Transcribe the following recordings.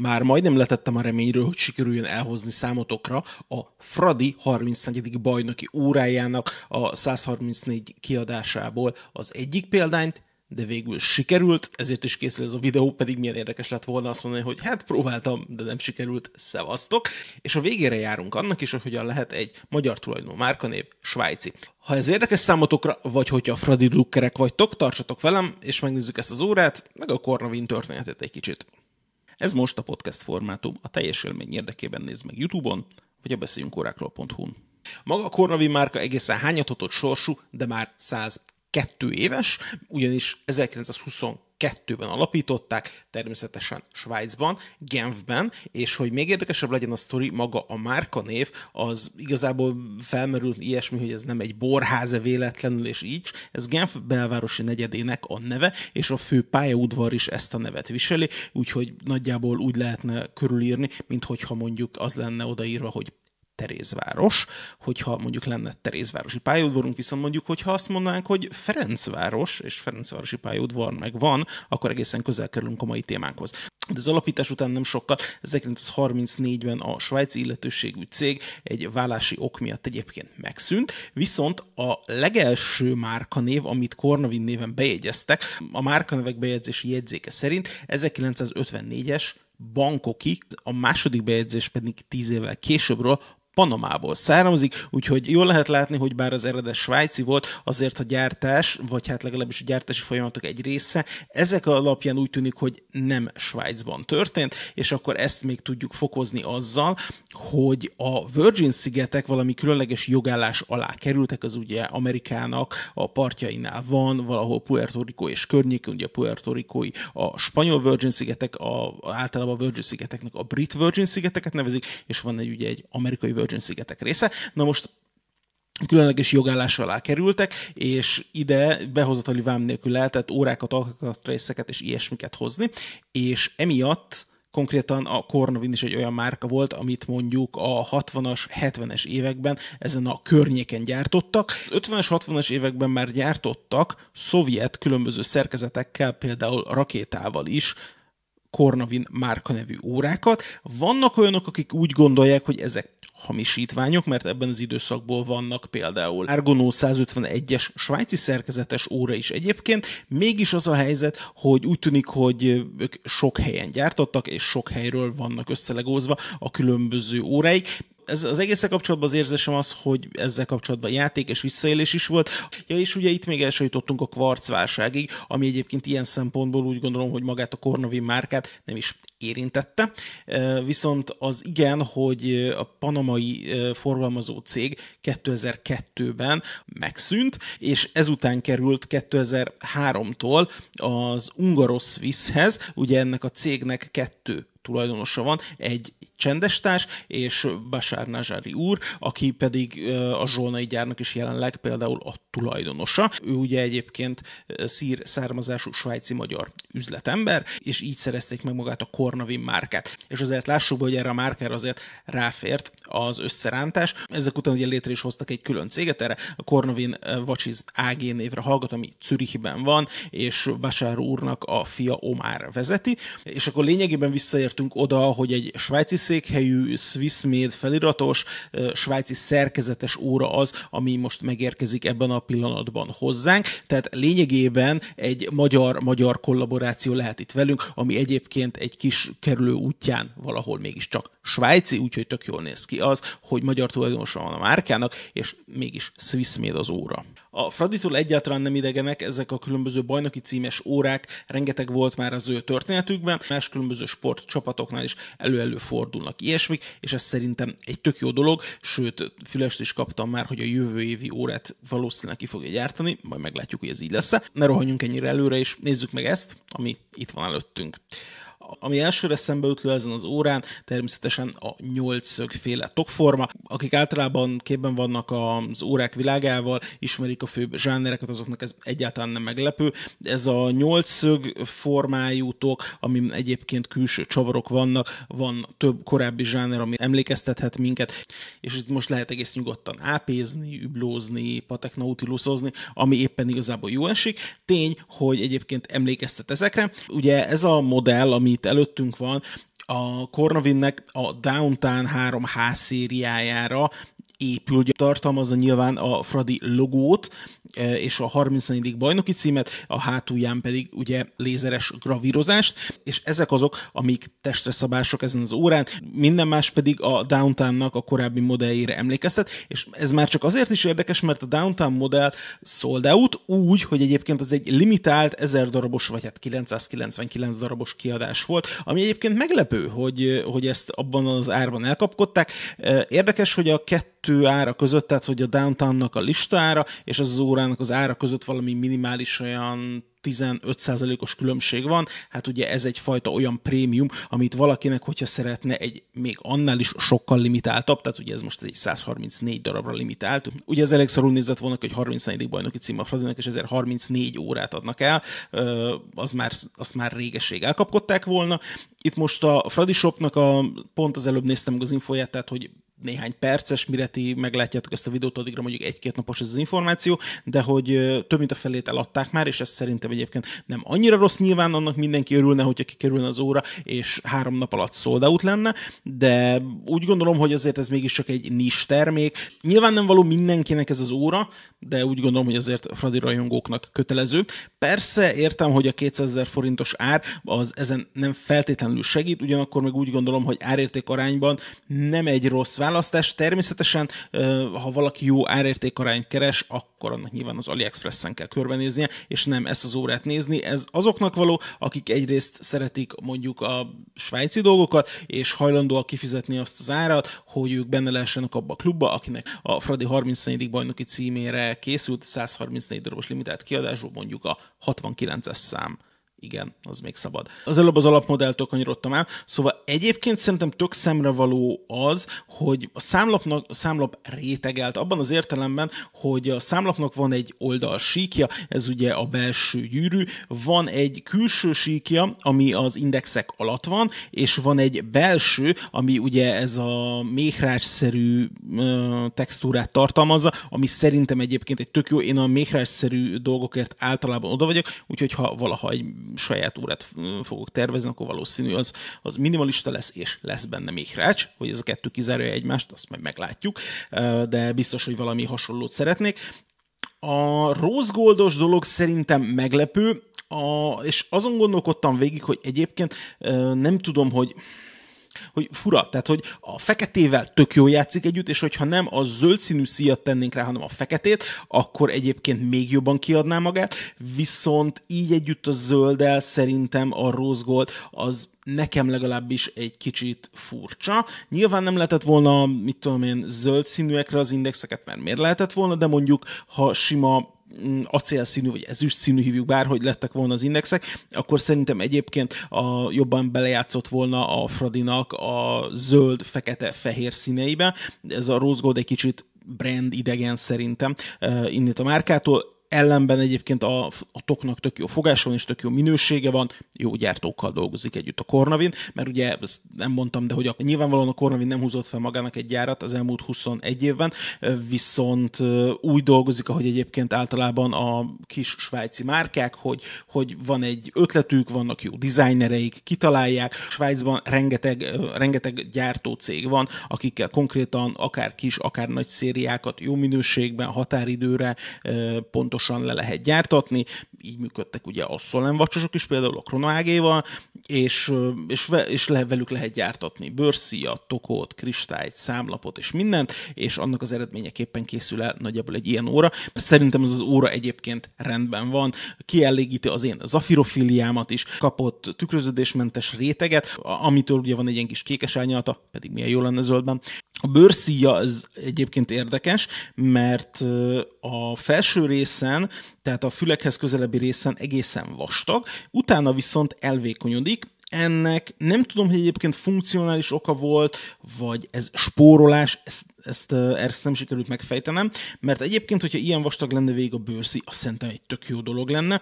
Már majdnem letettem a reményről, hogy sikerüljön elhozni számotokra a Fradi 34. bajnoki órájának a 134 kiadásából az egyik példányt, de végül sikerült, ezért is készül ez a videó, pedig milyen érdekes lett volna azt mondani, hogy hát próbáltam, de nem sikerült, szevasztok. És a végére járunk annak is, hogy hogyan lehet egy magyar tulajdonú márkanév svájci. Ha ez érdekes számotokra, vagy hogyha Fradi drukkerek vagytok, tartsatok velem, és megnézzük ezt az órát, meg a Kornavin történetét egy kicsit. Ez most a podcast formátum, a teljes élmény érdekében nézd meg YouTube-on, vagy a beszéljünk órákról.hu-n. Maga a Kornavin márka egészen hányatatott sorsú, de már 102 éves, ugyanis 1922-ben alapították, természetesen Svájcban, Genfben, és hogy még érdekesebb legyen a sztori, maga a márkanév, az igazából felmerül ilyesmi, hogy ez nem egy borháze véletlenül, és így. Ez Genf belvárosi negyedének a neve, és a fő pályaudvar is ezt a nevet viseli, úgyhogy nagyjából úgy lehetne körülírni, mint hogyha mondjuk az lenne odaírva, hogy Terézváros, hogyha mondjuk lenne Terézvárosi pályaudvarunk, viszont mondjuk, hogyha azt mondanánk, hogy Ferencváros, és Ferencvárosi pályaudvar meg van, akkor egészen közel kerülünk a mai témánkhoz. De az alapítás után nem sokkal, 1934-ben a svájci illetőségű cég egy vállási ok miatt egyébként megszűnt, viszont a legelső márkanév, amit Kornavin néven bejegyeztek, a márkanevek bejegyzési jegyzéke szerint 1954-es Bankoki, a második bejegyzés pedig tíz évvel későbbről Panamából származik, úgyhogy jól lehet látni, hogy bár az eredet svájci volt, azért a gyártás, vagy hát legalábbis a gyártási folyamatok egy része, ezek alapján úgy tűnik, hogy nem Svájcban történt, és akkor ezt még tudjuk fokozni azzal, hogy a Virgin-szigetek valami különleges jogállás alá kerültek, az ugye Amerikának a partjainál van, valahol Puerto Rico és környéke, ugye Puerto Ricoi a spanyol Virgin-szigetek, a, általában a Virgin-szigeteknek a brit Virgin-szigeteket nevezik, és van egy ugye egy amerikai Virgin-szigetek része. Na most különleges jogállás alá kerültek, és ide behozatali vám nélkül lehetett órákat, alkatrészeket és ilyesmiket hozni, és emiatt konkrétan a Cornavin is egy olyan márka volt, amit mondjuk a 60-as, 70-es években ezen a környéken gyártottak. 50-es, 60-as években már gyártottak szovjet különböző szerkezetekkel, például rakétával is, Kornavin márka nevű órákat. Vannak olyanok, akik úgy gondolják, hogy ezek hamisítványok, mert ebben az időszakból vannak például Argono 151-es svájci szerkezetes óra is egyébként, mégis az a helyzet, hogy úgy tűnik, hogy ők sok helyen gyártottak, és sok helyről vannak összelegózva a különböző óráik ez, az egészen kapcsolatban az érzésem az, hogy ezzel kapcsolatban játék és visszaélés is volt. Ja, és ugye itt még elsajutottunk a kvarcválságig, ami egyébként ilyen szempontból úgy gondolom, hogy magát a Kornavin márkát nem is érintette. Viszont az igen, hogy a panamai forgalmazó cég 2002-ben megszűnt, és ezután került 2003-tól az Ungaros Swisshez, ugye ennek a cégnek kettő tulajdonosa van, egy csendestárs, és Bashar Najari úr, aki pedig a zsolnai gyárnak is jelenleg például a tulajdonosa. Ő ugye egyébként szír származású svájci-magyar üzletember, és így szerezték meg magát a Kornavin márkát. És azért lássuk, hogy erre a márkára azért ráfért az összerántás. Ezek után ugye létre is hoztak egy külön céget, erre a Kornavin Vacsiz AG névre hallgat, ami Zürichben van, és Bashar úrnak a fia Omar vezeti, és akkor lényegében visszaértünk oda, hogy egy svájci székhelyű, Swiss made feliratos, svájci szerkezetes óra az, ami most megérkezik ebben a pillanatban hozzánk. Tehát lényegében egy magyar-magyar kollaboráció lehet itt velünk, ami egyébként egy kis kerülő útján valahol mégiscsak svájci, úgyhogy tök jól néz ki az, hogy magyar tulajdonosa van a márkának, és mégis Swiss made az óra. A Fraditól egyáltalán nem idegenek ezek a különböző bajnoki címes órák, rengeteg volt már az ő történetükben, más különböző sportcsapatoknál is elő-elő fordulnak ilyesmik, és ez szerintem egy tök jó dolog, sőt, fülest is kaptam már, hogy a jövő évi órát valószínűleg ki fogja gyártani, majd meglátjuk, hogy ez így lesz. Ne rohanjunk ennyire előre, és nézzük meg ezt, ami itt van előttünk. Ami elsőre szembe ütlő ezen az órán, természetesen a nyolcszögféle tokforma. Akik általában képben vannak az órák világával, ismerik a főbb zsánereket, azoknak ez egyáltalán nem meglepő. Ez a nyolcszög formájú tok, amin egyébként külső csavarok vannak, van több korábbi zsáner, ami emlékeztethet minket, és itt most lehet egész nyugodtan ápézni, üblózni, pateknautilusozni, ami éppen igazából jó esik. Tény, hogy egyébként emlékeztet ezekre. Ugye ez a modell, ami itt előttünk van, a Cornavinnek a Downtown 3H szériájára épül, tartalmazza nyilván a Fradi logót e, és a 34. bajnoki címet, a hátulján pedig ugye lézeres gravírozást, és ezek azok, amik testre szabások ezen az órán, minden más pedig a Downtown-nak a korábbi modelljére emlékeztet, és ez már csak azért is érdekes, mert a Downtown modell sold out úgy, hogy egyébként az egy limitált 1000 darabos, vagy hát 999 darabos kiadás volt, ami egyébként meglepő, hogy, hogy ezt abban az árban elkapkodták. E, érdekes, hogy a kettő kettő ára között, tehát hogy a downtownnak a listára és az, az órának az ára között valami minimális olyan 15%-os különbség van, hát ugye ez egyfajta olyan prémium, amit valakinek, hogyha szeretne egy még annál is sokkal limitáltabb, tehát ugye ez most egy 134 darabra limitált. Ugye ez elég szarul nézett volna, hogy 34. bajnoki cím a Fradinak, és ezért 34 órát adnak el, az már, azt már régeség elkapkodták volna. Itt most a Fradi Shopnak a, pont az előbb néztem meg az infóját, tehát hogy néhány perces, mire ti meglátjátok ezt a videót, addigra mondjuk egy-két napos ez az információ, de hogy több mint a felét eladták már, és ez szerintem egyébként nem annyira rossz, nyilván annak mindenki örülne, hogyha kikerülne az óra, és három nap alatt sold out lenne, de úgy gondolom, hogy azért ez mégiscsak egy nis termék. Nyilván nem való mindenkinek ez az óra, de úgy gondolom, hogy azért Fradi rajongóknak kötelező. Persze értem, hogy a 200 ezer forintos ár az ezen nem feltétlenül segít, ugyanakkor meg úgy gondolom, hogy árérték arányban nem egy rossz választás. Természetesen, ha valaki jó árértékarányt keres, akkor annak nyilván az AliExpress-en kell körbenéznie, és nem ezt az órát nézni. Ez azoknak való, akik egyrészt szeretik mondjuk a svájci dolgokat, és hajlandóak kifizetni azt az árat, hogy ők benne lehessenek abba a klubba, akinek a Fradi 34. bajnoki címére készült 134 darabos limitált kiadású, mondjuk a 69-es szám igen, az még szabad. Az előbb az alapmodelltől kanyarodtam el, szóval egyébként szerintem tök szemre való az, hogy a számlapnak, a számlap rétegelt abban az értelemben, hogy a számlapnak van egy oldal síkja, ez ugye a belső gyűrű, van egy külső síkja, ami az indexek alatt van, és van egy belső, ami ugye ez a méhrácsszerű textúrát tartalmazza, ami szerintem egyébként egy tök jó, én a méhrácsszerű dolgokért általában oda vagyok, úgyhogy ha valaha egy saját órát fogok tervezni, akkor valószínű az, az minimalista lesz, és lesz benne még rács, hogy ez a kettő kizárja egymást, azt majd meglátjuk, de biztos, hogy valami hasonlót szeretnék. A rose goldos dolog szerintem meglepő, a, és azon gondolkodtam végig, hogy egyébként nem tudom, hogy hogy fura, tehát hogy a feketével tök jó játszik együtt, és hogyha nem a zöld színű szíjat tennénk rá, hanem a feketét, akkor egyébként még jobban kiadná magát, viszont így együtt a zölddel szerintem a rose gold az nekem legalábbis egy kicsit furcsa. Nyilván nem lehetett volna, mit tudom én, zöld színűekre az indexeket, mert miért lehetett volna, de mondjuk, ha sima acélszínű, vagy ezüst színű hívjuk bárhogy lettek volna az indexek, akkor szerintem egyébként a, jobban belejátszott volna a Fradinak a zöld, fekete, fehér színeibe. Ez a Rose Gold egy kicsit brand idegen szerintem uh, innét a márkától ellenben egyébként a, a toknak tök jó fogása és tök jó minősége van, jó gyártókkal dolgozik együtt a Kornavin, mert ugye ezt nem mondtam, de hogy a, nyilvánvalóan a Kornavin nem húzott fel magának egy gyárat az elmúlt 21 évben, viszont úgy dolgozik, ahogy egyébként általában a kis svájci márkák, hogy, hogy van egy ötletük, vannak jó designereik, kitalálják. Svájcban rengeteg, rengeteg gyártó cég van, akikkel konkrétan akár kis, akár nagy szériákat jó minőségben, határidőre pontos pontosan le lehet gyártatni, így működtek ugye a Solen vacsosok is, például a Chrono és, és, és le, velük lehet gyártatni bőrszíjat, tokót, kristályt, számlapot és mindent, és annak az eredményeképpen készül el nagyjából egy ilyen óra. Szerintem ez az óra egyébként rendben van, kielégíti az én zafirofiliámat is, kapott tükröződésmentes réteget, amitől ugye van egy ilyen kis kékes árnyalata, pedig milyen jó lenne zöldben. A bőrszíja az egyébként érdekes, mert a felső részen, tehát a fülekhez közelebbi részen egészen vastag, utána viszont elvékonyodik, ennek nem tudom, hogy egyébként funkcionális oka volt, vagy ez spórolás, ezt, ezt, ezt nem sikerült megfejtenem, mert egyébként, hogyha ilyen vastag lenne végig a bőrszi, azt szerintem egy tök jó dolog lenne,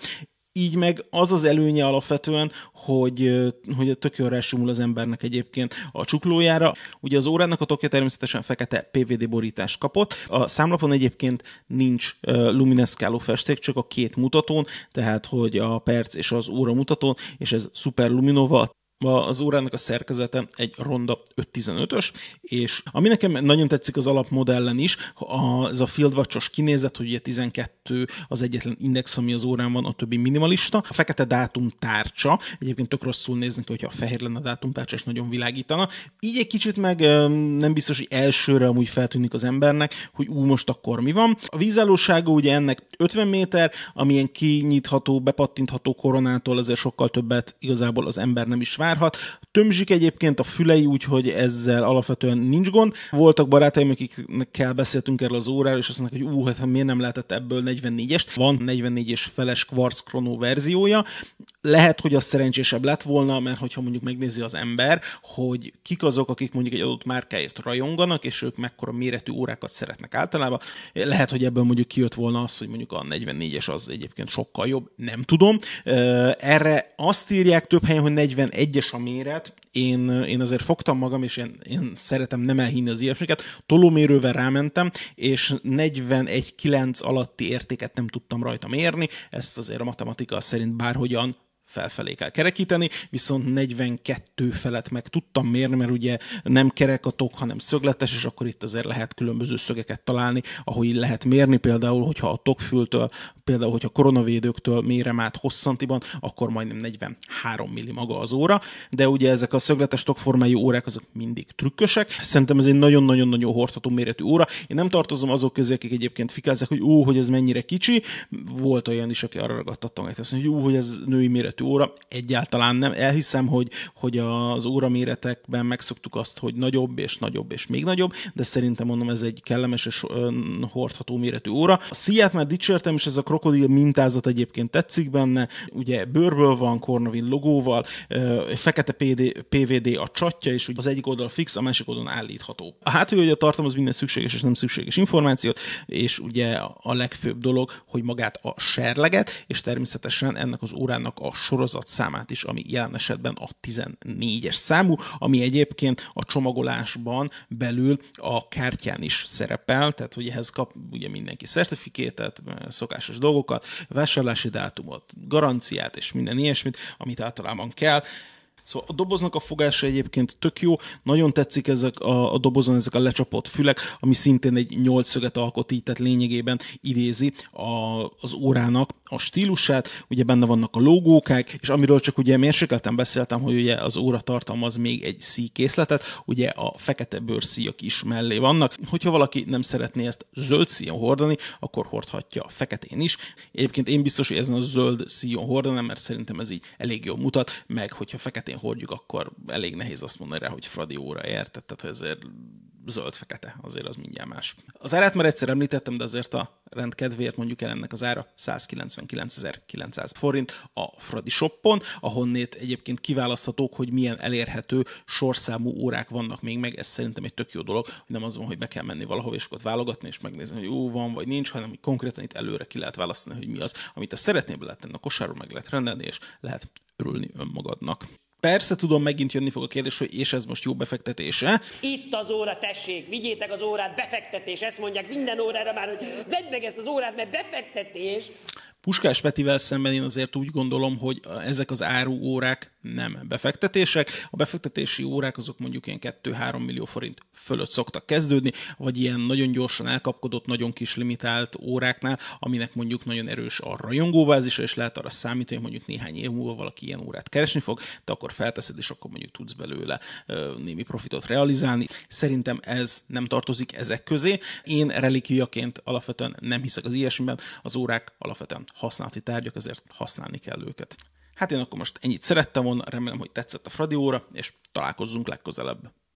így meg az az előnye alapvetően, hogy, hogy tök jól rásimul az embernek egyébként a csuklójára. Ugye az órának a tokja természetesen fekete PVD borítást kapott. A számlapon egyébként nincs lumineszkáló festék, csak a két mutatón, tehát hogy a perc és az óra mutatón, és ez Super Luminova az órának a szerkezete egy ronda 5.15-ös, és ami nekem nagyon tetszik az alapmodellen is, a, ez a fieldwatch kinézet, hogy ugye 12 az egyetlen index, ami az órán van, a többi minimalista. A fekete dátum tárcsa, egyébként tök rosszul néznek hogyha a fehér lenne a dátum tárcsa, és nagyon világítana. Így egy kicsit meg nem biztos, hogy elsőre amúgy feltűnik az embernek, hogy ú, most akkor mi van. A vízállósága ugye ennek 50 méter, amilyen kinyitható, bepattintható koronától azért sokkal többet igazából az ember nem is vár várhat. Tömzsik egyébként a fülei, úgyhogy ezzel alapvetően nincs gond. Voltak barátaim, akikkel beszéltünk erről az óráról, és azt mondták, hogy ú, hát miért nem lehetett ebből 44-est. Van 44 és feles Quartz Chrono verziója. Lehet, hogy az szerencsésebb lett volna, mert hogyha mondjuk megnézi az ember, hogy kik azok, akik mondjuk egy adott márkáért rajonganak, és ők mekkora méretű órákat szeretnek általában, lehet, hogy ebből mondjuk kijött volna az, hogy mondjuk a 44-es az egyébként sokkal jobb, nem tudom. Erre azt írják több helyen, hogy 41 egyes a méret, én, én azért fogtam magam, és én, én szeretem nem elhinni az ilyesmiket, tolómérővel rámentem, és 41-9 alatti értéket nem tudtam rajta mérni, ezt azért a matematika szerint bárhogyan felfelé kell kerekíteni, viszont 42 felett meg tudtam mérni, mert ugye nem kerek a tok, hanem szögletes, és akkor itt azért lehet különböző szögeket találni, ahogy lehet mérni, például, hogyha a tokfültől, például, hogyha koronavédőktől mérem át hosszantiban, akkor majdnem 43 milli maga az óra, de ugye ezek a szögletes tokformájú órák azok mindig trükkösek. Szerintem ez egy nagyon-nagyon-nagyon hordható méretű óra. Én nem tartozom azok közé, akik egyébként fikázzák, hogy ó, hogy ez mennyire kicsi. Volt olyan is, aki arra ragadtattam, hogy hogy ó, hogy ez női méretű óra. Egyáltalán nem. Elhiszem, hogy, hogy az óra méretekben megszoktuk azt, hogy nagyobb és nagyobb és még nagyobb, de szerintem mondom, ez egy kellemes és hordható méretű óra. A szíját már dicsértem, és ez a krokodil mintázat egyébként tetszik benne. Ugye bőrből van, Cornavin logóval, fekete PD, PVD a csatja, és az egyik oldal fix, a másik oldalon állítható. A hátulja tartalmaz minden szükséges és nem szükséges információt, és ugye a legfőbb dolog, hogy magát a serleget, és természetesen ennek az órának a sorozat számát is, ami jelen esetben a 14-es számú, ami egyébként a csomagolásban belül a kártyán is szerepel, tehát hogy ehhez kap ugye mindenki szertifikétet, szokásos dolgokat, vásárlási dátumot, garanciát és minden ilyesmit, amit általában kell. Szóval a doboznak a fogása egyébként tök jó, nagyon tetszik ezek a, a dobozon ezek a lecsapott fülek, ami szintén egy nyolcszöget alkot így, tehát lényegében idézi a, az órának a stílusát, ugye benne vannak a logókák, és amiről csak ugye mérsékelten beszéltem, hogy ugye az óra tartalmaz még egy szíkészletet, ugye a fekete bőrszíjak is mellé vannak. Hogyha valaki nem szeretné ezt zöld szíjon hordani, akkor hordhatja a feketén is. Egyébként én biztos, hogy ezen a zöld szíjon hordanám, mert szerintem ez így elég jól mutat, meg hogyha feketén hordjuk, akkor elég nehéz azt mondani rá, hogy Fradi óra érted, tehát ezért zöld-fekete, azért az mindjárt más. Az árát már egyszer említettem, de azért a rend kedvéért mondjuk el ennek az ára 199.900 forint a Fradi shoppon, ahonnét egyébként kiválaszthatók, hogy milyen elérhető sorszámú órák vannak még meg, ez szerintem egy tök jó dolog, hogy nem van, hogy be kell menni valahova, és ott válogatni, és megnézni, hogy jó van, vagy nincs, hanem hogy konkrétan itt előre ki lehet választani, hogy mi az, amit a szeretnél be lehet tenni a kosárba, meg lehet rendelni, és lehet örülni önmagadnak. Persze tudom, megint jönni fog a kérdés, hogy és ez most jó befektetése. Itt az óra, tessék, vigyétek az órát, befektetés. Ezt mondják minden órára már, hogy vedd meg ezt az órát, mert befektetés. Puskás Petivel szemben én azért úgy gondolom, hogy ezek az áru órák nem befektetések. A befektetési órák azok mondjuk ilyen 2-3 millió forint fölött szoktak kezdődni, vagy ilyen nagyon gyorsan elkapkodott, nagyon kis limitált óráknál, aminek mondjuk nagyon erős a rajongóbázisa, és lehet arra számítani, hogy mondjuk néhány év múlva valaki ilyen órát keresni fog, de akkor felteszed, és akkor mondjuk tudsz belőle némi profitot realizálni. Szerintem ez nem tartozik ezek közé. Én relikviaként alapvetően nem hiszek az ilyesmiben, az órák alapvetően használati tárgyak, ezért használni kell őket. Hát én akkor most ennyit szerettem volna, remélem, hogy tetszett a Fradi óra, és találkozzunk legközelebb.